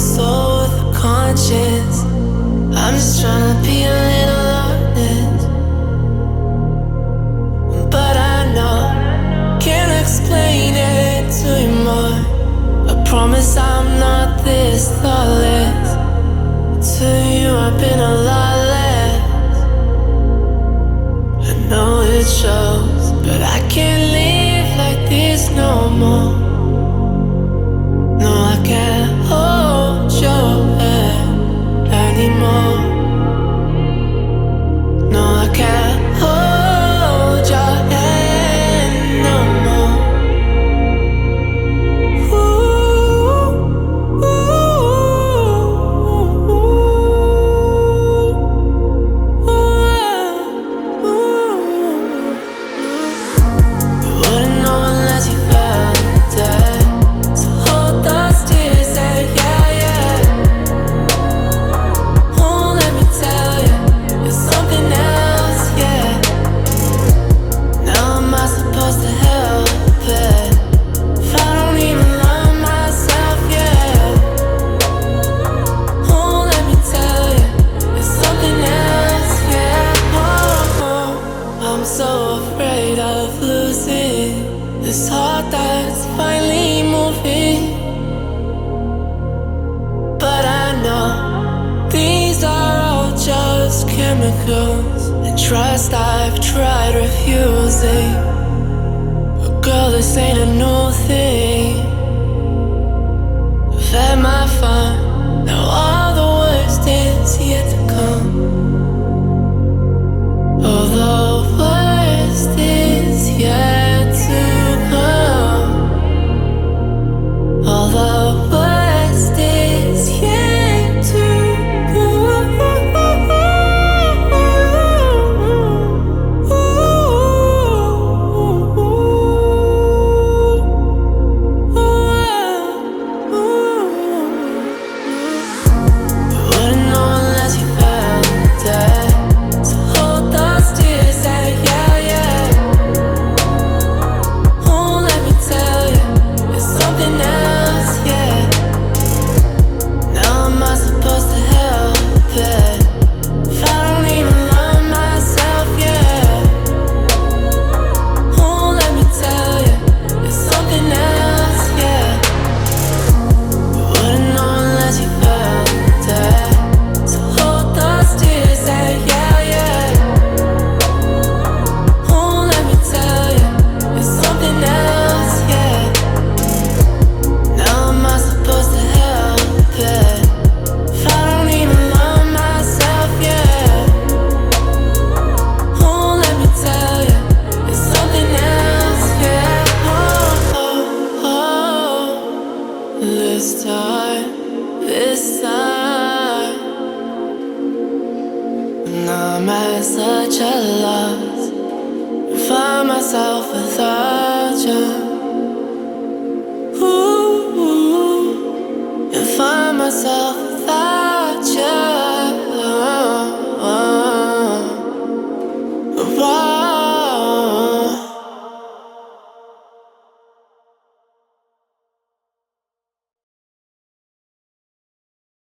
soul with a conscience. I'm just trying to be a little honest. But I know, can't explain it to you more. I promise I'm not this thoughtless. To you, I've been a lot less. I know it shows, but I can't live like this no more. I'm so afraid of losing this heart that's finally moving. But I know these are all just chemicals, and trust I've tried refusing. But girl, this ain't a new thing. am I such a loss? Find myself a thought.